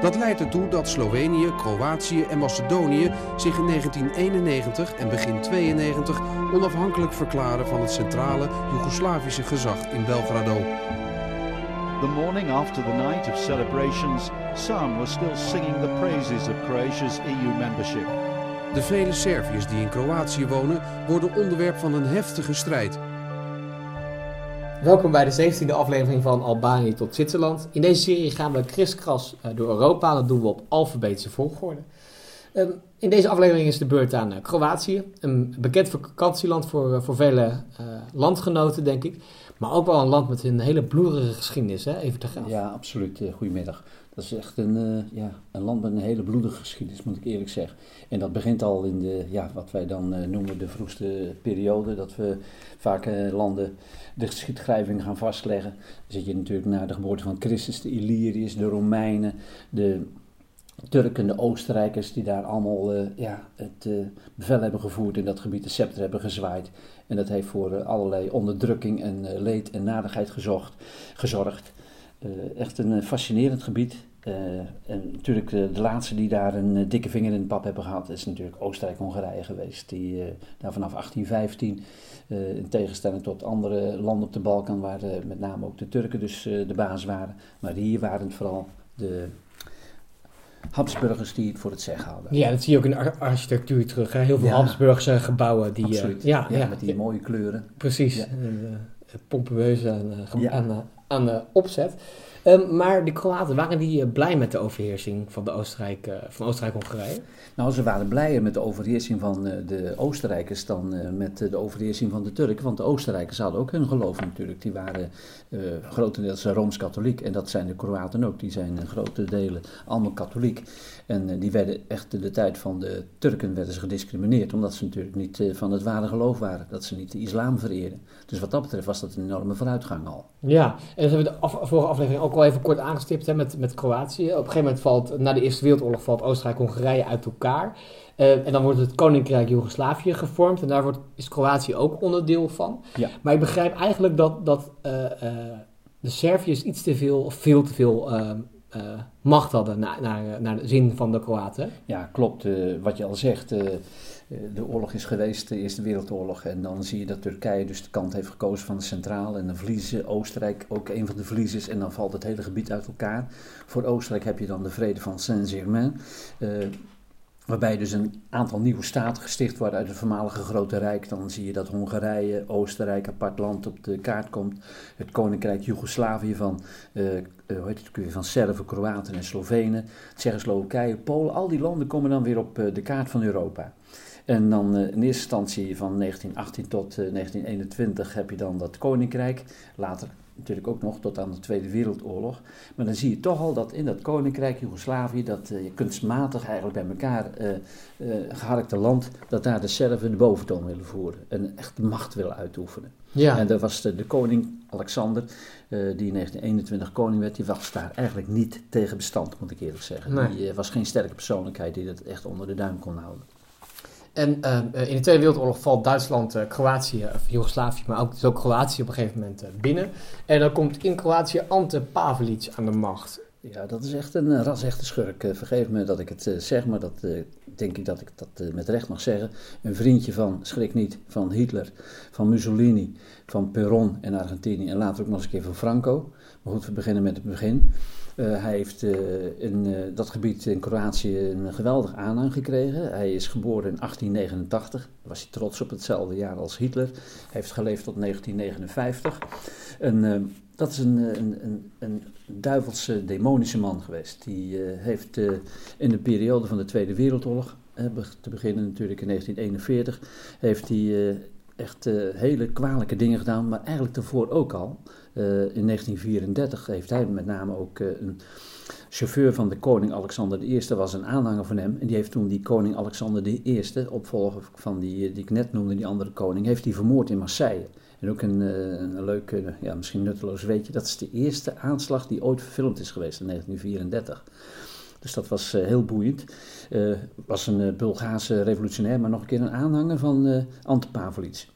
Dat leidt ertoe dat Slovenië, Kroatië en Macedonië zich in 1991 en begin 92 onafhankelijk verklaren van het centrale Joegoslavische gezag in Belgrado. The morning after the night of celebrations, some were still singing the praises of Croatia's EU membership. De vele Serviërs die in Kroatië wonen worden onderwerp van een heftige strijd. Welkom bij de 17e aflevering van Albanië tot Zwitserland. In deze serie gaan we kriskras eh, door Europa. Dat doen we op alfabetische volgorde. Ehm, in deze aflevering is de beurt aan eh, Kroatië. Een bekend vakantieland voor, eh, voor vele landgenoten, denk ik. Maar ook wel een land met een hele bloederige geschiedenis, hè? even te gaan. Ja, absoluut. Goedemiddag. Dat is echt een, ja, een land met een hele bloedige geschiedenis, moet ik eerlijk zeggen. En dat begint al in de, ja, wat wij dan noemen de vroegste periode. Dat we vaak landen de geschiedschrijving gaan vastleggen. Dan zit je natuurlijk naar de geboorte van Christus, de Illyriërs, de Romeinen, de Turken, de Oostenrijkers, die daar allemaal ja, het bevel hebben gevoerd in dat gebied, de scepter hebben gezwaaid. En dat heeft voor allerlei onderdrukking en leed en nadigheid gezocht, gezorgd. echt een fascinerend gebied. En natuurlijk de laatste die daar een dikke vinger in de pap hebben gehad, is natuurlijk Oostenrijk-Hongarije geweest. Die daar vanaf 1815 uh, in tegenstelling tot andere landen op de Balkan, waar uh, met name ook de Turken dus uh, de baas waren. Maar hier waren het vooral de Habsburgers die het voor het zeggen hadden. Ja, dat zie je ook in de architectuur terug. Hè? Heel veel ja, Habsburgse gebouwen. Die, absoluut. Ja, ja, met die mooie kleuren. Precies. Ja. Pompeuze aan, aan, aan de opzet. Um, maar de Kroaten, waren die blij met de overheersing van, de Oostenrijk, van Oostenrijk-Hongarije? Nou, ze waren blijer met de overheersing van uh, de Oostenrijkers dan met de overheersing van de Turken. Want de Oostenrijkers hadden ook hun geloof natuurlijk. Die waren uh, grotendeels Rooms-Katholiek. En dat zijn de Kroaten ook. Die zijn in grote delen allemaal katholiek. En die werden echt in de tijd van de Turken werden ze gediscrimineerd. Omdat ze natuurlijk niet van het ware geloof waren. Dat ze niet de islam vereerden. Dus wat dat betreft was dat een enorme vooruitgang al. Ja, en dat hebben we de af, vorige aflevering ook al even kort aangestipt hè, met, met Kroatië. Op een gegeven moment valt, na de Eerste Wereldoorlog, valt Oostenrijk-Hongarije uit elkaar. Uh, en dan wordt het Koninkrijk Joegoslavië gevormd en daar wordt, is Kroatië ook onderdeel van. Ja. Maar ik begrijp eigenlijk dat, dat uh, uh, de Serviërs iets te veel, of veel te veel macht hadden naar, naar, naar de zin van de Kroaten. Ja, klopt. wat je al zegt, de oorlog is geweest, de Eerste Wereldoorlog. En dan zie je dat Turkije dus de kant heeft gekozen van de centraal. En dan verliezen Oostenrijk ook een van de verliezers. En dan valt het hele gebied uit elkaar. Voor Oostenrijk heb je dan de vrede van Saint-Germain. Waarbij dus een aantal nieuwe staten gesticht worden uit het voormalige Grote Rijk. Dan zie je dat Hongarije, Oostenrijk, apart land op de kaart komt. Het Koninkrijk Joegoslavië van, uh, hoe heet het, van Serven, Kroaten en Slovenen. Tsjechoslowakije, Polen. Al die landen komen dan weer op de kaart van Europa. En dan uh, in eerste instantie van 1918 tot 1921 heb je dan dat Koninkrijk. Later natuurlijk ook nog tot aan de Tweede Wereldoorlog. Maar dan zie je toch al dat in dat koninkrijk Joegoslavië, dat uh, kunstmatig eigenlijk bij elkaar uh, uh, geharkte land, dat daar de Serven de boventoon willen voeren. En echt macht willen uitoefenen. Ja. En dat was de, de koning Alexander, die in 1921 koning werd, die was daar eigenlijk niet tegen bestand, moet ik eerlijk zeggen. Nee. Die was geen sterke persoonlijkheid die dat echt onder de duim kon houden. En uh, in de Tweede Wereldoorlog valt Duitsland, uh, Kroatië, of Joegoslavië, maar ook, dus ook Kroatië op een gegeven moment uh, binnen. En dan komt in Kroatië Ante Pavelic aan de macht. Ja, dat is echt een ras-echte schurk. vergeef me dat ik het zeg, maar dat denk ik dat ik dat met recht mag zeggen. Een vriendje van, schrik niet, van Hitler, van Mussolini, van Perón en Argentinië en later ook nog eens een keer van Franco. Maar goed, we beginnen met het begin. Uh, hij heeft uh, in uh, dat gebied in Kroatië een geweldig aanhang gekregen. Hij is geboren in 1889. Daar was hij trots op hetzelfde jaar als Hitler. Hij heeft geleefd tot 1959. En, dat is een, een, een, een, duivelse, demonische man geweest. Die heeft in de periode van de Tweede Wereldoorlog, te beginnen natuurlijk in 1941, heeft hij echt hele kwalijke dingen gedaan, maar eigenlijk daarvoor ook al. Eh, in 1934 heeft hij met name ook eh, een chauffeur van de koning Alexander I was een aanhanger van hem. En die heeft toen die koning Alexander I, opvolger van die, die ik net noemde, die andere koning, heeft hij vermoord in Marseille. En ook een, eh, een leuk, ja, misschien nutteloos weetje, dat is de eerste aanslag die ooit verfilmd is geweest in 1934. Dus dat was heel boeiend. Uh, was een Bulgaarse revolutionair, maar nog een keer een aanhanger van Ante Pavelic.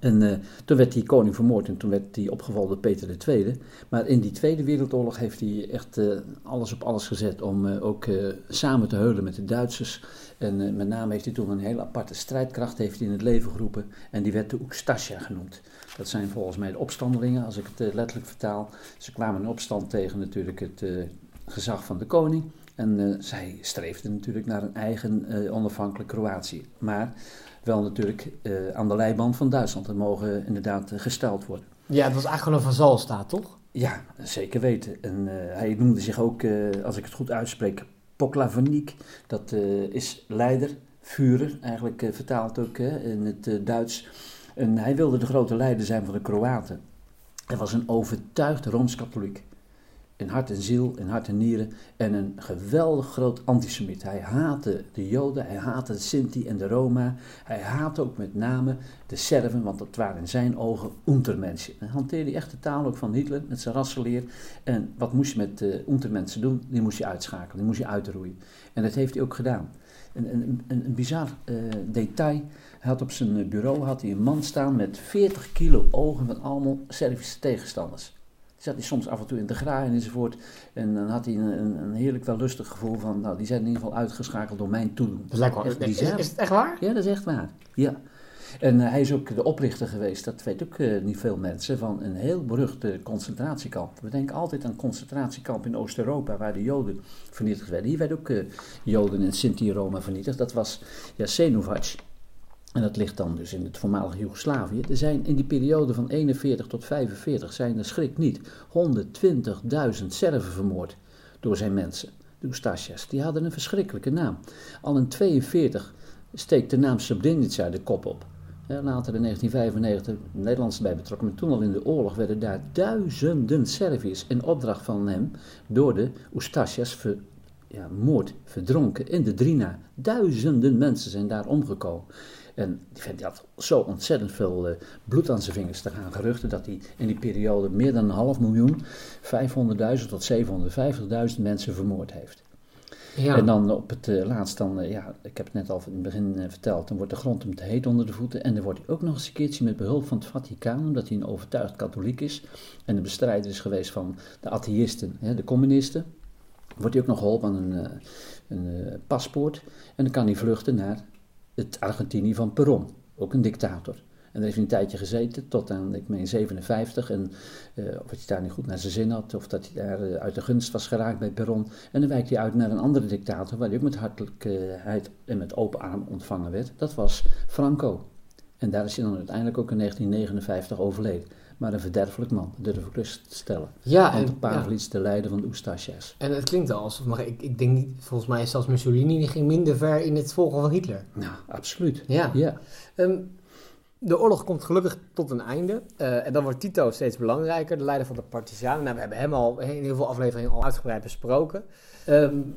En toen werd die koning vermoord en toen werd hij opgevallen door Peter II. Maar in die Tweede Wereldoorlog heeft hij echt alles op alles gezet om ook samen te heulen met de Duitsers. En met name heeft hij toen een hele aparte strijdkracht heeft hij in het leven geroepen. En die werd de Oekstasia genoemd. Dat zijn volgens mij de opstandelingen, als ik het letterlijk vertaal. Ze kwamen in opstand tegen natuurlijk het gezag van de koning. En zij streefden natuurlijk naar een eigen onafhankelijk Kroatië. Maar wel natuurlijk uh, aan de leiband van Duitsland. Dat mogen inderdaad uh, gesteld worden. Ja, het was eigenlijk gewoon een vazalstaat, toch? Ja, zeker weten. En uh, hij noemde zich ook, als ik het goed uitspreek, Poklavoniek. Dat is leider, Führer, eigenlijk vertaald ook in het Duits. En hij wilde de grote leider zijn van de Kroaten. Hij was een overtuigd Rooms-Katholiek in hart en ziel, in hart en nieren. En een geweldig groot antisemiet. Hij haatte de Joden, hij haatte de Sinti en de Roma. Hij haatte ook met name de Serven, want dat waren in zijn ogen untermensen. Hij hanteerde echt de taal ook van Hitler met zijn rassenleer. En wat moest je met uh, untermensen doen? Die moest je uitschakelen, die moest je uitroeien. En dat heeft hij ook gedaan. Een, een, een, bizar uh, detail. Hij had op zijn bureau had hij een man staan met 40 kilo ogen van allemaal Servische tegenstanders zat hij soms af en toe in de graaien enzovoort. En dan had hij een, een, heerlijk wel lustig gevoel van, nou, die zijn in ieder geval uitgeschakeld door mijn toedoen. Dat lijkt wel, is, is, is, het echt waar? Ja, dat is echt waar. Ja. En uh, hij is ook de oprichter geweest, dat weet ook uh, niet veel mensen, van een heel berucht uh, concentratiekamp. We denken altijd aan concentratiekamp in Oost-Europa, waar de Joden vernietigd werden. Hier werden ook Joden in Sinti-Roma vernietigd. Dat was Jasenovac. En dat ligt dan dus in het voormalige Joegoslavië. Er zijn in die periode van 41 tot 45 zijn er schrik niet 120.000 Serven vermoord door zijn mensen. De Ustasjas. Die hadden een verschrikkelijke naam. Al in 42 steekt de naam Srebrenica de kop op. Later in 1995 Nederlandse bij betrokken, toen al in de oorlog werden daar duizenden Serviërs in opdracht van hem door de Ustasjas ver, ja, moord, verdronken in de Drina. Duizenden mensen zijn daar omgekomen. En die vent had zo ontzettend veel uh, bloed aan zijn vingers te gaan. Geruchten dat hij in die periode meer dan een half miljoen, 500.000 tot 750.000 mensen vermoord heeft. Ja. En dan op het uh, laatst, dan, uh, ja, ik heb het net al in het begin verteld, dan wordt de grond hem te heet onder de voeten. En dan wordt hij ook nog eens een keertje met behulp van het Vaticaan, omdat hij een overtuigd katholiek is en een bestrijder is geweest van de atheïsten, hè, de communisten. Wordt hij ook nog geholpen aan een, een paspoort. En dan kan hij vluchten naar het Argentinië van Perón, ook een dictator. En daar heeft hij een tijdje gezeten, tot aan, ik meen, 57. En uh, of hij daar niet goed naar zijn zin had, of dat hij daar uh, uit de gunst was geraakt bij Perón. En dan wijkt hij uit naar een andere dictator, waar hij ook met hartelijkheid en met open arm ontvangen werd. Dat was Franco. En daar is hij dan uiteindelijk ook in 1959 overleden maar een verderfelijk man, durf ik rust te stellen. Ja, en Pavlitz ja. de leider van de Oestasjas. En het klinkt al alsof, maar ik, ik denk niet, volgens mij zelfs Mussolini die ging minder ver in het volgen van Hitler. Nou, absoluut. Ja. ja. Um, de oorlog komt gelukkig tot een einde. Uh, en dan wordt Tito steeds belangrijker, de leider van de partisanen. Nou, we hebben hem al in heel veel afleveringen al uitgebreid besproken. Um,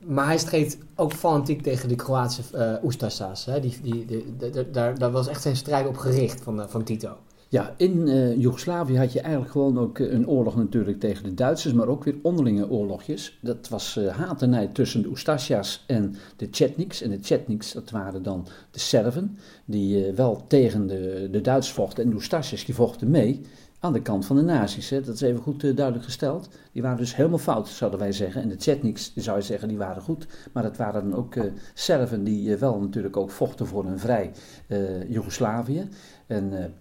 maar hij streed ook fanatiek tegen de Kroatische uh, Oestasas. Die, die, die, daar, daar was echt zijn strijd op gericht van, uh, van Tito. Ja, in uh, Joegoslavië had je eigenlijk gewoon ook eh, een oorlog natuurlijk tegen de Duitsers, maar ook weer onderlinge oorlogjes. Dat was uh, haat en tussen de Oestasias en de Chetniks. En de Chetniks, dat waren dan de Serven, die uh, wel tegen de, de Duitsers vochten. En de Oestasias, die vochten mee aan de kant van de nazi's. Hè. Dat is even goed duidelijk gesteld. Die waren dus helemaal fout, zouden wij zeggen. En de Chetniks, zou je zeggen, die waren goed. Maar het waren dan ook Serven die wel natuurlijk ook vochten voor een vrij Joegoslavië. En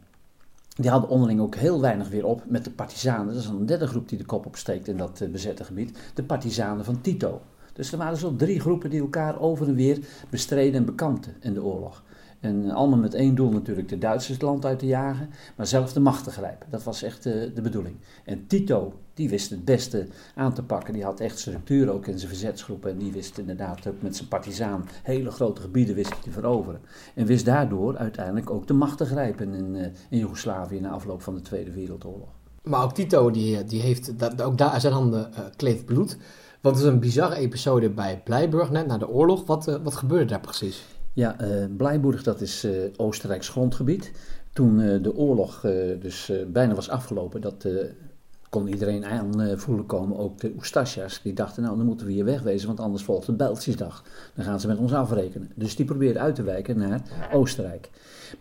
die hadden onderling ook heel weinig weer op met de partizanen. Dat is een derde groep die de kop opsteekt in dat uh, bezette gebied. De partizanen van Tito. Dus er waren zo drie groepen die elkaar over en weer bestreden en bekampten in de oorlog. En allemaal met één doel natuurlijk de Duitsers het land uit te jagen, maar zelf de macht te grijpen. Dat was echt uh, de bedoeling. En Tito, die wist het beste aan te pakken. Die had echt structuur ook in zijn verzetsgroepen. En die wist inderdaad ook met zijn partizaan hele grote gebieden wist te veroveren. En wist daardoor uiteindelijk ook de macht te grijpen in, uh, in Joegoslavië na afloop van de Tweede Wereldoorlog. Maar ook Tito, die, die heeft, dat, ook daar zijn handen uh, kleeft bloed. Want het is een bizarre episode bij Blijburg, net na de oorlog. Wat, wat gebeurde daar precies? Ja, uh, dat is uh, Oostenrijks grondgebied. Toen uh, de oorlog dus bijna was afgelopen, dat kon iedereen aanvoelen komen, ook de Oestasjas. Die dachten, nou dan moeten we hier wegwezen, want anders volgt de Bijltjesdag. Dan gaan ze met ons afrekenen. Dus die probeerden uit te wijken naar Oostenrijk.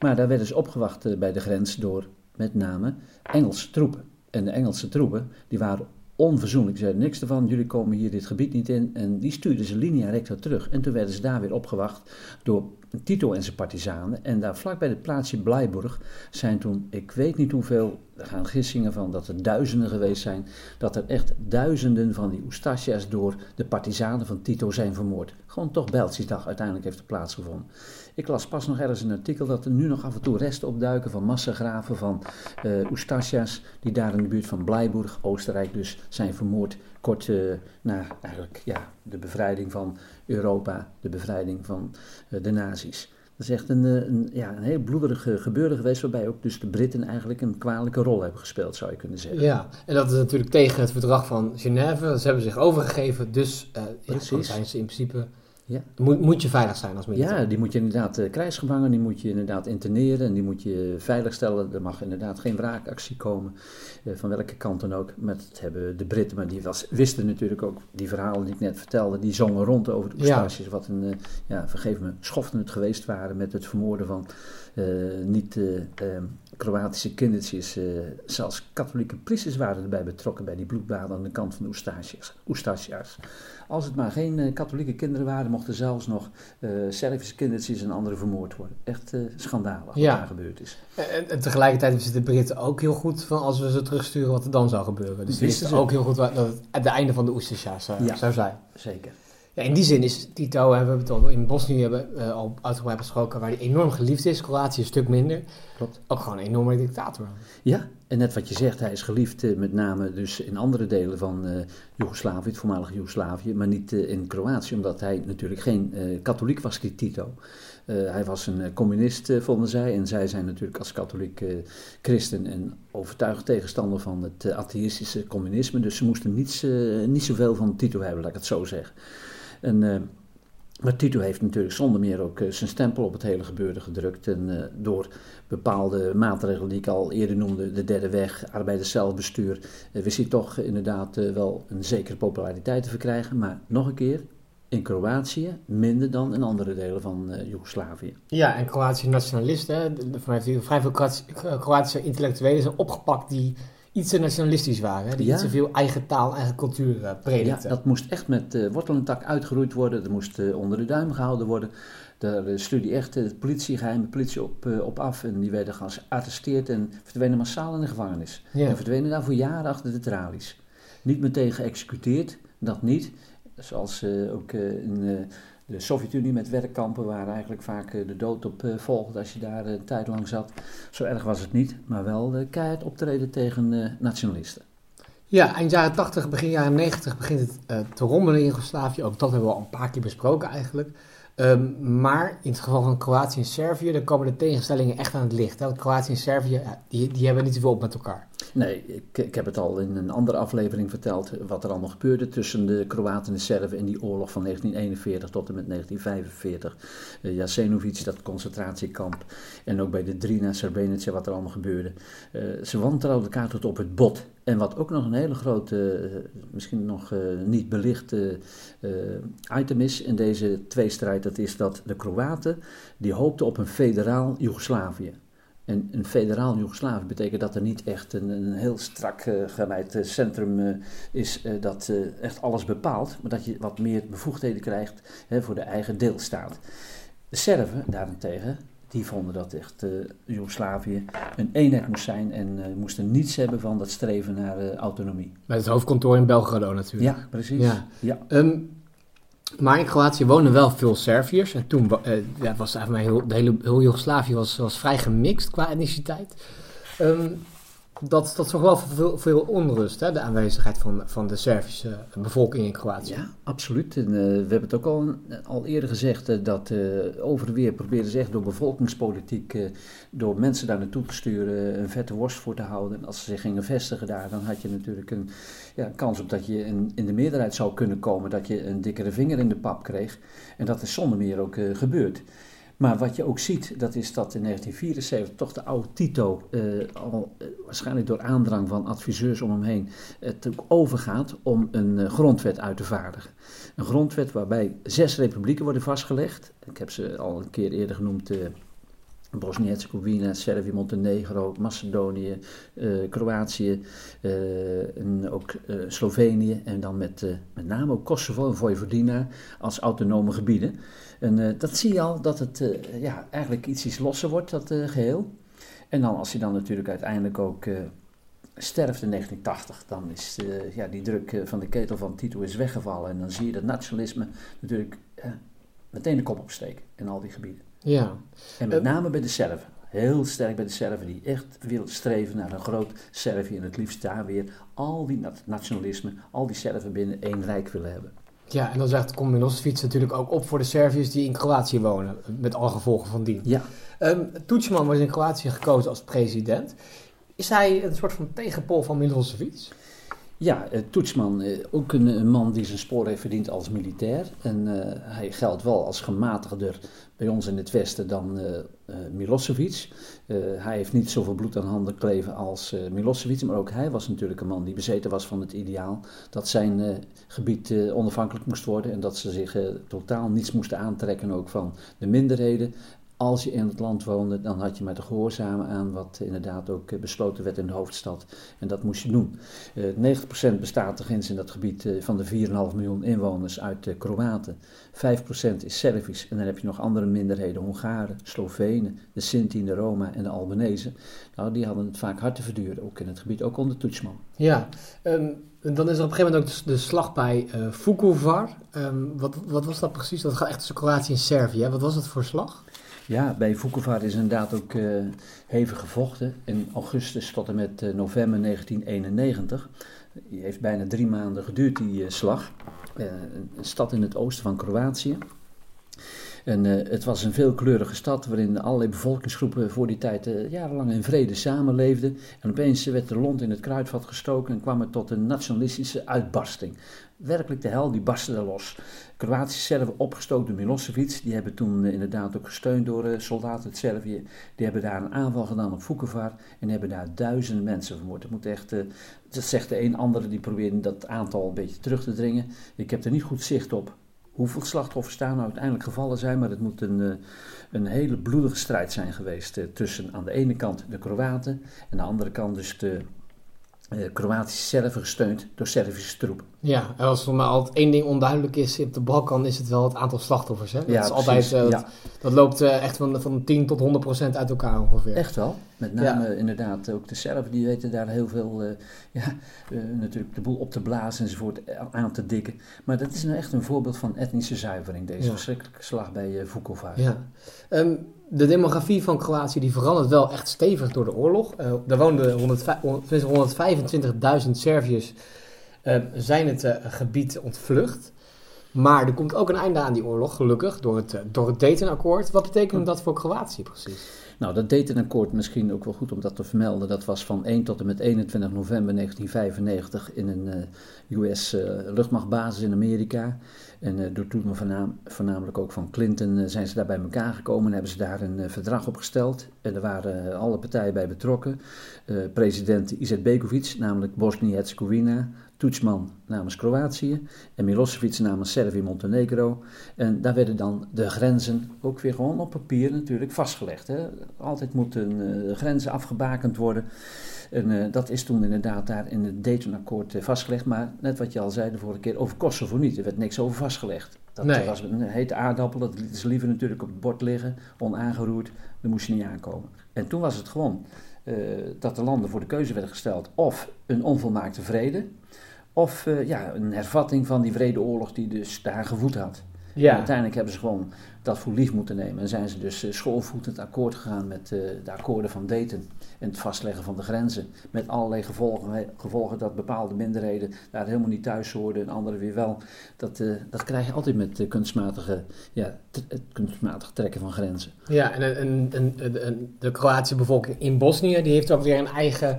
Maar daar werden ze opgewacht bij de grens door met name Engelse troepen. En de Engelse troepen, die waren onverzoenlijk. Ze zeiden niks ervan, jullie komen hier dit gebied niet in. En die stuurden ze linea recta terug. En toen werden ze daar weer opgewacht door Tito en zijn partizanen. En daar vlak bij het plaatsje Blijburg zijn toen, ik weet niet hoeveel, er gaan gissingen van dat er duizenden geweest zijn. Dat er echt duizenden van die Oestasia's door de partizanen van Tito zijn vermoord. Gewoon toch Bijltjesdag uiteindelijk heeft er plaatsgevonden. Ik las pas nog ergens een artikel dat er nu nog af en toe resten opduiken van massagraven van uh. Die daar in de buurt van Blijburg, Oostenrijk dus, zijn vermoord. Kort uh, na eigenlijk, ja, de bevrijding van Europa, de bevrijding van uh, de nazi's. Dat is echt een, een, ja, een heel bloederige gebeuren geweest, waarbij ook dus de Britten eigenlijk een kwalijke rol hebben gespeeld, zou je kunnen zeggen. Ja, en dat is natuurlijk tegen het verdrag van Genève. Ze hebben zich overgegeven, dus uh, ja, zijn ze in principe ja. Moet, moet je veilig zijn als militair? Ja, die moet je inderdaad uh, krijgsgevangen, die moet je inderdaad interneren en die moet je veiligstellen. Er mag inderdaad geen wraakactie komen, uh, van welke kant dan ook. Maar dat hebben de Britten, maar die was, wisten natuurlijk ook die verhalen die ik net vertelde, die zongen rond over de. Ja. Wat een, uh, ja, vergeef me, schoftend het geweest waren met het vermoorden van niet ehm, Kroatische kindertjes. zelfs katholieke priesters waren erbij betrokken bij die bloedbaden aan de kant van de Oestasia's. Als het maar geen katholieke kinderen waren, mochten zelfs nog Servische kindertjes en anderen vermoord worden. Echt schandalig wat daar gebeurd is. En, en, tegelijkertijd wisten de Britten ook heel goed van als we ze terugsturen wat er dan zou gebeuren. Dus die wisten ook heel goed dat het het einde van de zou, ja, zou zijn. Zeker. Ja, in die zin is Tito, we hebben het al in Bosnië hebben, uh, al uitgebreid besproken, waar hij enorm geliefd is. Kroatië een stuk minder. Klopt. Ook gewoon een enorme dictator. Ja, en net wat je zegt, hij is geliefd uh, met name dus in andere delen van uh, Joegoslavië, het voormalige Joegoslavië, maar niet in Kroatië, omdat hij natuurlijk geen katholiek was, Tito. hij was een communist, vonden zij, en zij zijn natuurlijk als katholiek christen en overtuigd tegenstander van het atheïstische communisme, dus ze moesten niets, niet zoveel van Tito hebben, laat ik het zo zeggen. En, uh, maar Tito heeft natuurlijk zonder meer ook uh, zijn stempel op het hele gebeurde gedrukt. En uh, door bepaalde maatregelen die ik al eerder noemde, de derde weg, arbeiders zelfbestuur, wist hij toch inderdaad wel een zekere populariteit te verkrijgen. Maar nog een keer, in Kroatië minder dan in andere delen van uh, Joegoslavië. Ja, en Kroatië nationalisten, vanuit vrij veel Kroatische intellectuelen zijn opgepakt die iets te nationalistisch waren. Hè? Die iets te veel eigen taal, eigen cultuur uh, predikten. Ja, dat moest echt met uh, wortel en tak uitgeroeid worden. Dat moest uh, onder de duim gehouden worden. Daar studie echt de politie, geheime politie op, op af. En die werden gearresteerd en verdwenen massaal in de gevangenis. Ja. En verdwenen daar voor jaren achter de tralies. Niet meteen geëxecuteerd, dat niet. Zoals ook in de Sovjet-Unie met werkkampen waar eigenlijk vaak eh, de dood op eh, volgde als je daar een tijd lang zat. Zo erg was het niet, maar wel keihard optreden tegen nationalisten. Ja, eind jaren 80, begin jaren 90 begint het te rommelen in Joegoslavië. Ook dat hebben we al een paar keer besproken eigenlijk. Um, maar in het geval van Kroatië en Servië, dan komen de tegenstellingen echt aan het licht. Hè? Kroatië en Servië, die, die hebben niet zoveel op met elkaar. Nee, ik, ik, heb het al in een andere aflevering verteld wat er allemaal gebeurde tussen de Kroaten en de Serven in die oorlog van 1941 tot en met 1945. Uh, Jasenovic, dat concentratiekamp. En ook bij de Drina, Srebrenica, wat er allemaal gebeurde. Uh, ze wantrouwden elkaar tot op het bot. En wat ook nog een hele grote, misschien nog niet belichte item is in deze tweestrijd, dat is dat de Kroaten die hoopten op een federaal Joegoslavië. En een federaal Joegoslavië betekent dat er niet echt een, een heel strak uh, geleid centrum uh, is uh, dat echt alles bepaalt, maar dat je wat meer bevoegdheden krijgt hè, voor de eigen deelstaat. De Serven daarentegen, die vonden dat echt Joegoslavië een eenheid moest zijn en moesten niets hebben van dat streven naar autonomie. Met het hoofdkantoor in Belgrado natuurlijk. Ja, precies. Ja. ja. Um, maar in Kroatië wonen wel veel Serviërs. En toen ja, was eigenlijk heel, de hele heel Joegoslavië was, was vrij gemixt qua etniciteit. Um, dat, dat zorgt wel voor veel, onrust, hè, de aanwezigheid van, van de Servische bevolking in Kroatië. Ja, absoluut. En, uh, we hebben het ook al, al eerder gezegd uh, dat uh, over weer proberen ze echt door bevolkingspolitiek, door mensen daar naartoe te sturen, een vette worst voor te houden. En als ze zich gingen vestigen daar, dan had je natuurlijk een ja, kans op dat je in, in de meerderheid zou kunnen komen, dat je een dikkere vinger in de pap kreeg. En dat is zonder meer ook gebeurd. Maar wat je ook ziet, dat is dat in 1974 toch de oude Tito eh, al eh, waarschijnlijk door aandrang van adviseurs om hem heen het ook overgaat om een eh, grondwet uit te vaardigen. Een grondwet waarbij zes republieken worden vastgelegd. Ik heb ze al een keer eerder genoemd. eh, Bosnië-Herzegovina, Servië, Montenegro, Macedonië, eh, Kroatië en ook Slovenië en dan met, met name ook Kosovo en Vojvodina als autonome gebieden. En dat zie je al dat het ja, eigenlijk iets, iets losser wordt, dat eh, geheel. En dan als hij dan natuurlijk uiteindelijk ook eh, sterft in 1980, dan is eh, ja, die druk eh, van de ketel van Tito is weggevallen. En dan zie je dat nationalisme natuurlijk meteen de kop opsteken in al die gebieden. Ja. En met name bij de Serven. Heel sterk bij de Serven die echt willen streven naar een groot Servië. En het liefst daar weer al die nat- nationalisme, al die Serven binnen één rijk willen hebben. Ja, en dan zegt Milosevic natuurlijk ook op voor de Serviërs die in Kroatië wonen, met alle gevolgen van dien. Ja, Tudjman was in Kroatië gekozen als president. Is hij een soort van tegenpol van Milosevic? Ja eh, Toetsman, eh, ook een, man die zijn spoor heeft verdiend als militair. En eh, hij geldt wel als gematigder bij ons in het Westen dan eh, Milosevic. Hij heeft niet zoveel bloed aan handen kleven als Milosevic. Maar ook hij was natuurlijk een man die bezeten was van het ideaal dat zijn gebied onafhankelijk moest worden. En dat ze zich totaal niets moesten aantrekken ook van de minderheden. Als je in het land woonde, dan had je maar te gehoorzamen aan wat inderdaad ook eh, besloten werd in de hoofdstad. En dat moest je doen. Eh 90% bestaat er ginds in dat gebied eh, van de 4,5 miljoen inwoners uit Kroaten. 5% is Servisch. En dan heb je nog andere minderheden, Hongaren, Slovenen, de Sinti, de Roma en de Albanese. Nou, die hadden het vaak hard te verduren, ook in het gebied, ook onder Toetsman. Ja, en dan is er op een gegeven moment ook de, slag bij eh Vukovar. Ehm, wat, wat was dat precies? Dat gaat echt tussen Kroatië en Servië. Wat was dat voor slag? Ja, bij Vukovar is inderdaad ook eh, hevig gevochten. In augustus tot en met eh, november 1991. Die heeft bijna drie maanden geduurd, die eh, slag. Een stad in het oosten van Kroatië. En eh, het was een veelkleurige stad waarin allerlei bevolkingsgroepen voor die tijd eh, jarenlang in vrede samenleefden. En opeens werd de lont in het kruidvat gestoken en kwam het tot een nationalistische uitbarsting. Werkelijk de hel, die barstte er los. Kroatische Serven opgestookt door Milosevic, die hebben toen eh, inderdaad ook gesteund door soldaten uit Servië. Die hebben daar een aanval gedaan op Vukovar en hebben daar duizenden mensen vermoord. Dat moet echt, dat zegt de een andere, die probeerde dat aantal een beetje terug te dringen. Ik heb er niet goed zicht op hoeveel slachtoffers daar nou uiteindelijk gevallen zijn, maar het moet een, eh, een hele bloedige strijd zijn geweest eh, tussen aan de ene kant de Kroaten en aan de andere kant dus de eh, Kroatische Serven gesteund door Servische troepen. Ja, en als er maar altijd één ding onduidelijk is op de Balkan, is het wel het aantal slachtoffers. Hè? Dat Ja, is altijd, eh, dat, ja. dat loopt eh, echt van, van 10 tot 100 procent uit elkaar ongeveer. Echt wel. Met name inderdaad ook de Serven, die weten daar heel veel, ja, natuurlijk de boel op te blazen enzovoort aan te dikken. Maar dat is nou echt een voorbeeld van etnische zuivering, deze verschrikkelijke slag bij Vukovar. Ja. Ehm, de demografie van Kroatië die verandert wel echt stevig door de oorlog. Eh daar woonden 105 125.000 Serviërs eh, zijn het eh, gebied ontvlucht. Maar er komt ook een einde aan die oorlog, gelukkig, door het, eh, door het Dayton-akkoord. Wat betekent dat voor Kroatië precies? Nou, dat Dayton-akkoord misschien ook wel goed om dat te vermelden. Dat was van 1 tot en met 21 november 1995 in een eh, US-luchtmachtbasis in Amerika. En eh, door toen voornaam, voornamelijk ook van Clinton eh, zijn ze daar bij elkaar gekomen en hebben ze daar een eh, verdrag op gesteld. En er waren eh, alle partijen bij betrokken. Eh, president Izetbegovic, namelijk Bosnië-Herzegovina. Tudjman namens Kroatië en Milosevic namens Servië-Montenegro. En daar werden dan de grenzen ook weer gewoon op papier natuurlijk vastgelegd. Hè. Altijd moeten de grenzen afgebakend worden. En eh, dat is toen inderdaad daar in het Dayton-akkoord eh, vastgelegd. Maar net wat je al zei de vorige keer, over Kosovo niet. Er werd niks over vastgelegd. Dat Nee. was een hete aardappel, dat lieten ze liever natuurlijk op het bord liggen, onaangeroerd. Daar moest je niet aankomen. En toen was het gewoon dat de landen voor de keuze werden gesteld. Of een onvolmaakte vrede, of eh, ja, een hervatting van die vredeoorlog die dus daar gevoed had. En uiteindelijk hebben ze gewoon dat voor lief moeten nemen. En zijn ze dus eh, schoolvoetend akkoord gegaan met eh, de akkoorden van Dayton. En het vastleggen van de grenzen. Met allerlei gevolgen, gevolgen dat bepaalde minderheden daar helemaal niet thuis hoorden en anderen weer wel. Dat, eh, dat krijg je altijd met eh, kunstmatige, ja, het kunstmatig trekken van grenzen. Ja, en, en, en, de Kroatische bevolking in Bosnië, die heeft ook weer een eigen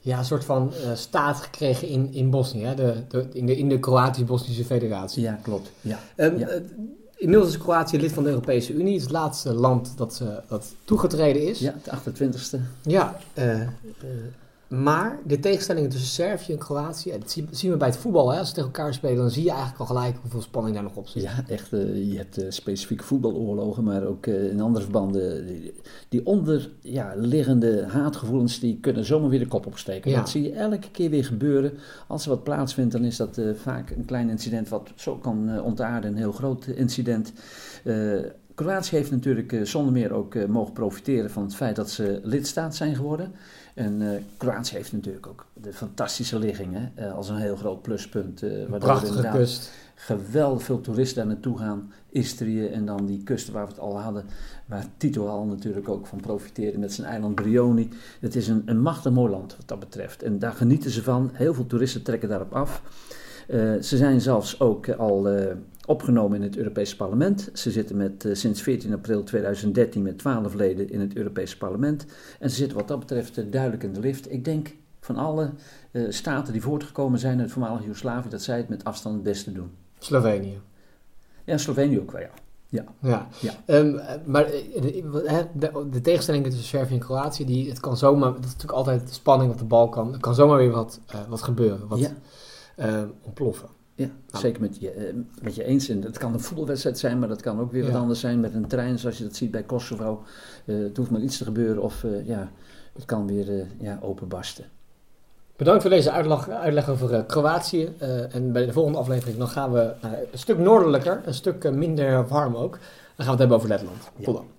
ja, soort van eh, staat gekregen in, in Bosnië, hè? De, de, in de, in de Kroatisch-Bosnische Federatie. Ja, klopt. Ja. Ehm, Ja. eh, Inmiddels is Kroatië lid van de Europese Unie. Het laatste land dat, uh, dat toegetreden is. Ja, de 28e. Ja, uh, uh, maar de tegenstellingen tussen Servië en Kroatië, dat zien we bij het voetbal. Hè? Als ze tegen elkaar spelen, dan zie je eigenlijk al gelijk hoeveel spanning daar nog op zit. Ja, echt. Uh, je hebt uh, specifieke voetbaloorlogen, maar ook uh, in andere verbanden. Die, die onderliggende ja, haatgevoelens, die kunnen zomaar weer de kop opsteken. Ja. Dat zie je elke keer weer gebeuren. Als er wat plaatsvindt, dan is dat vaak een klein incident wat zo kan ontaarden. Een heel groot incident. Kroatië heeft natuurlijk zonder meer ook mogen profiteren van het feit dat ze lidstaat zijn geworden. En uh, Kroatië heeft natuurlijk ook de fantastische ligging hè, als een heel groot pluspunt. Uh, Prachtige kust. Geweldig veel toeristen daar naartoe gaan. Istrië en dan die kusten waar we het al hadden. Waar Tito al natuurlijk ook van profiteerde met zijn eiland Brioni. Het is een, een machtig mooi land wat dat betreft. En daar genieten ze van. Heel veel toeristen trekken daarop af. Ze zijn zelfs ook al opgenomen in het Europese parlement. Ze zitten met, sinds 14 april 2013 met 12 leden in het Europese parlement. En ze zitten wat dat betreft duidelijk in de lift. Ik denk van alle uh, staten die voortgekomen zijn uit het voormalige Joegoslavië, dat zij het met afstand het beste doen. Slovenië. Ja, Slovenië ook wel, ja. Ja. ja. ja. Um, maar de, tegenstelling tussen Servië en Kroatië, die, het kan zomaar, dat is natuurlijk altijd de spanning op de bal kan, er kan zomaar weer wat, wat gebeuren, wat ja. Ontploffen. Ja, nou. zeker met je, met je eens. En het kan een voetbalwedstrijd zijn, maar dat kan ook weer wat anders zijn met een trein, zoals je dat ziet bij Kosovo. Uh, het hoeft maar iets te gebeuren of uh, ja, het kan weer uh, ja, openbarsten. Bedankt voor deze uitleg, uitleg over Kroatië. en bij de volgende aflevering dan gaan we een stuk noordelijker, een stuk minder warm ook. Dan gaan we het hebben over Letland. Tot dan.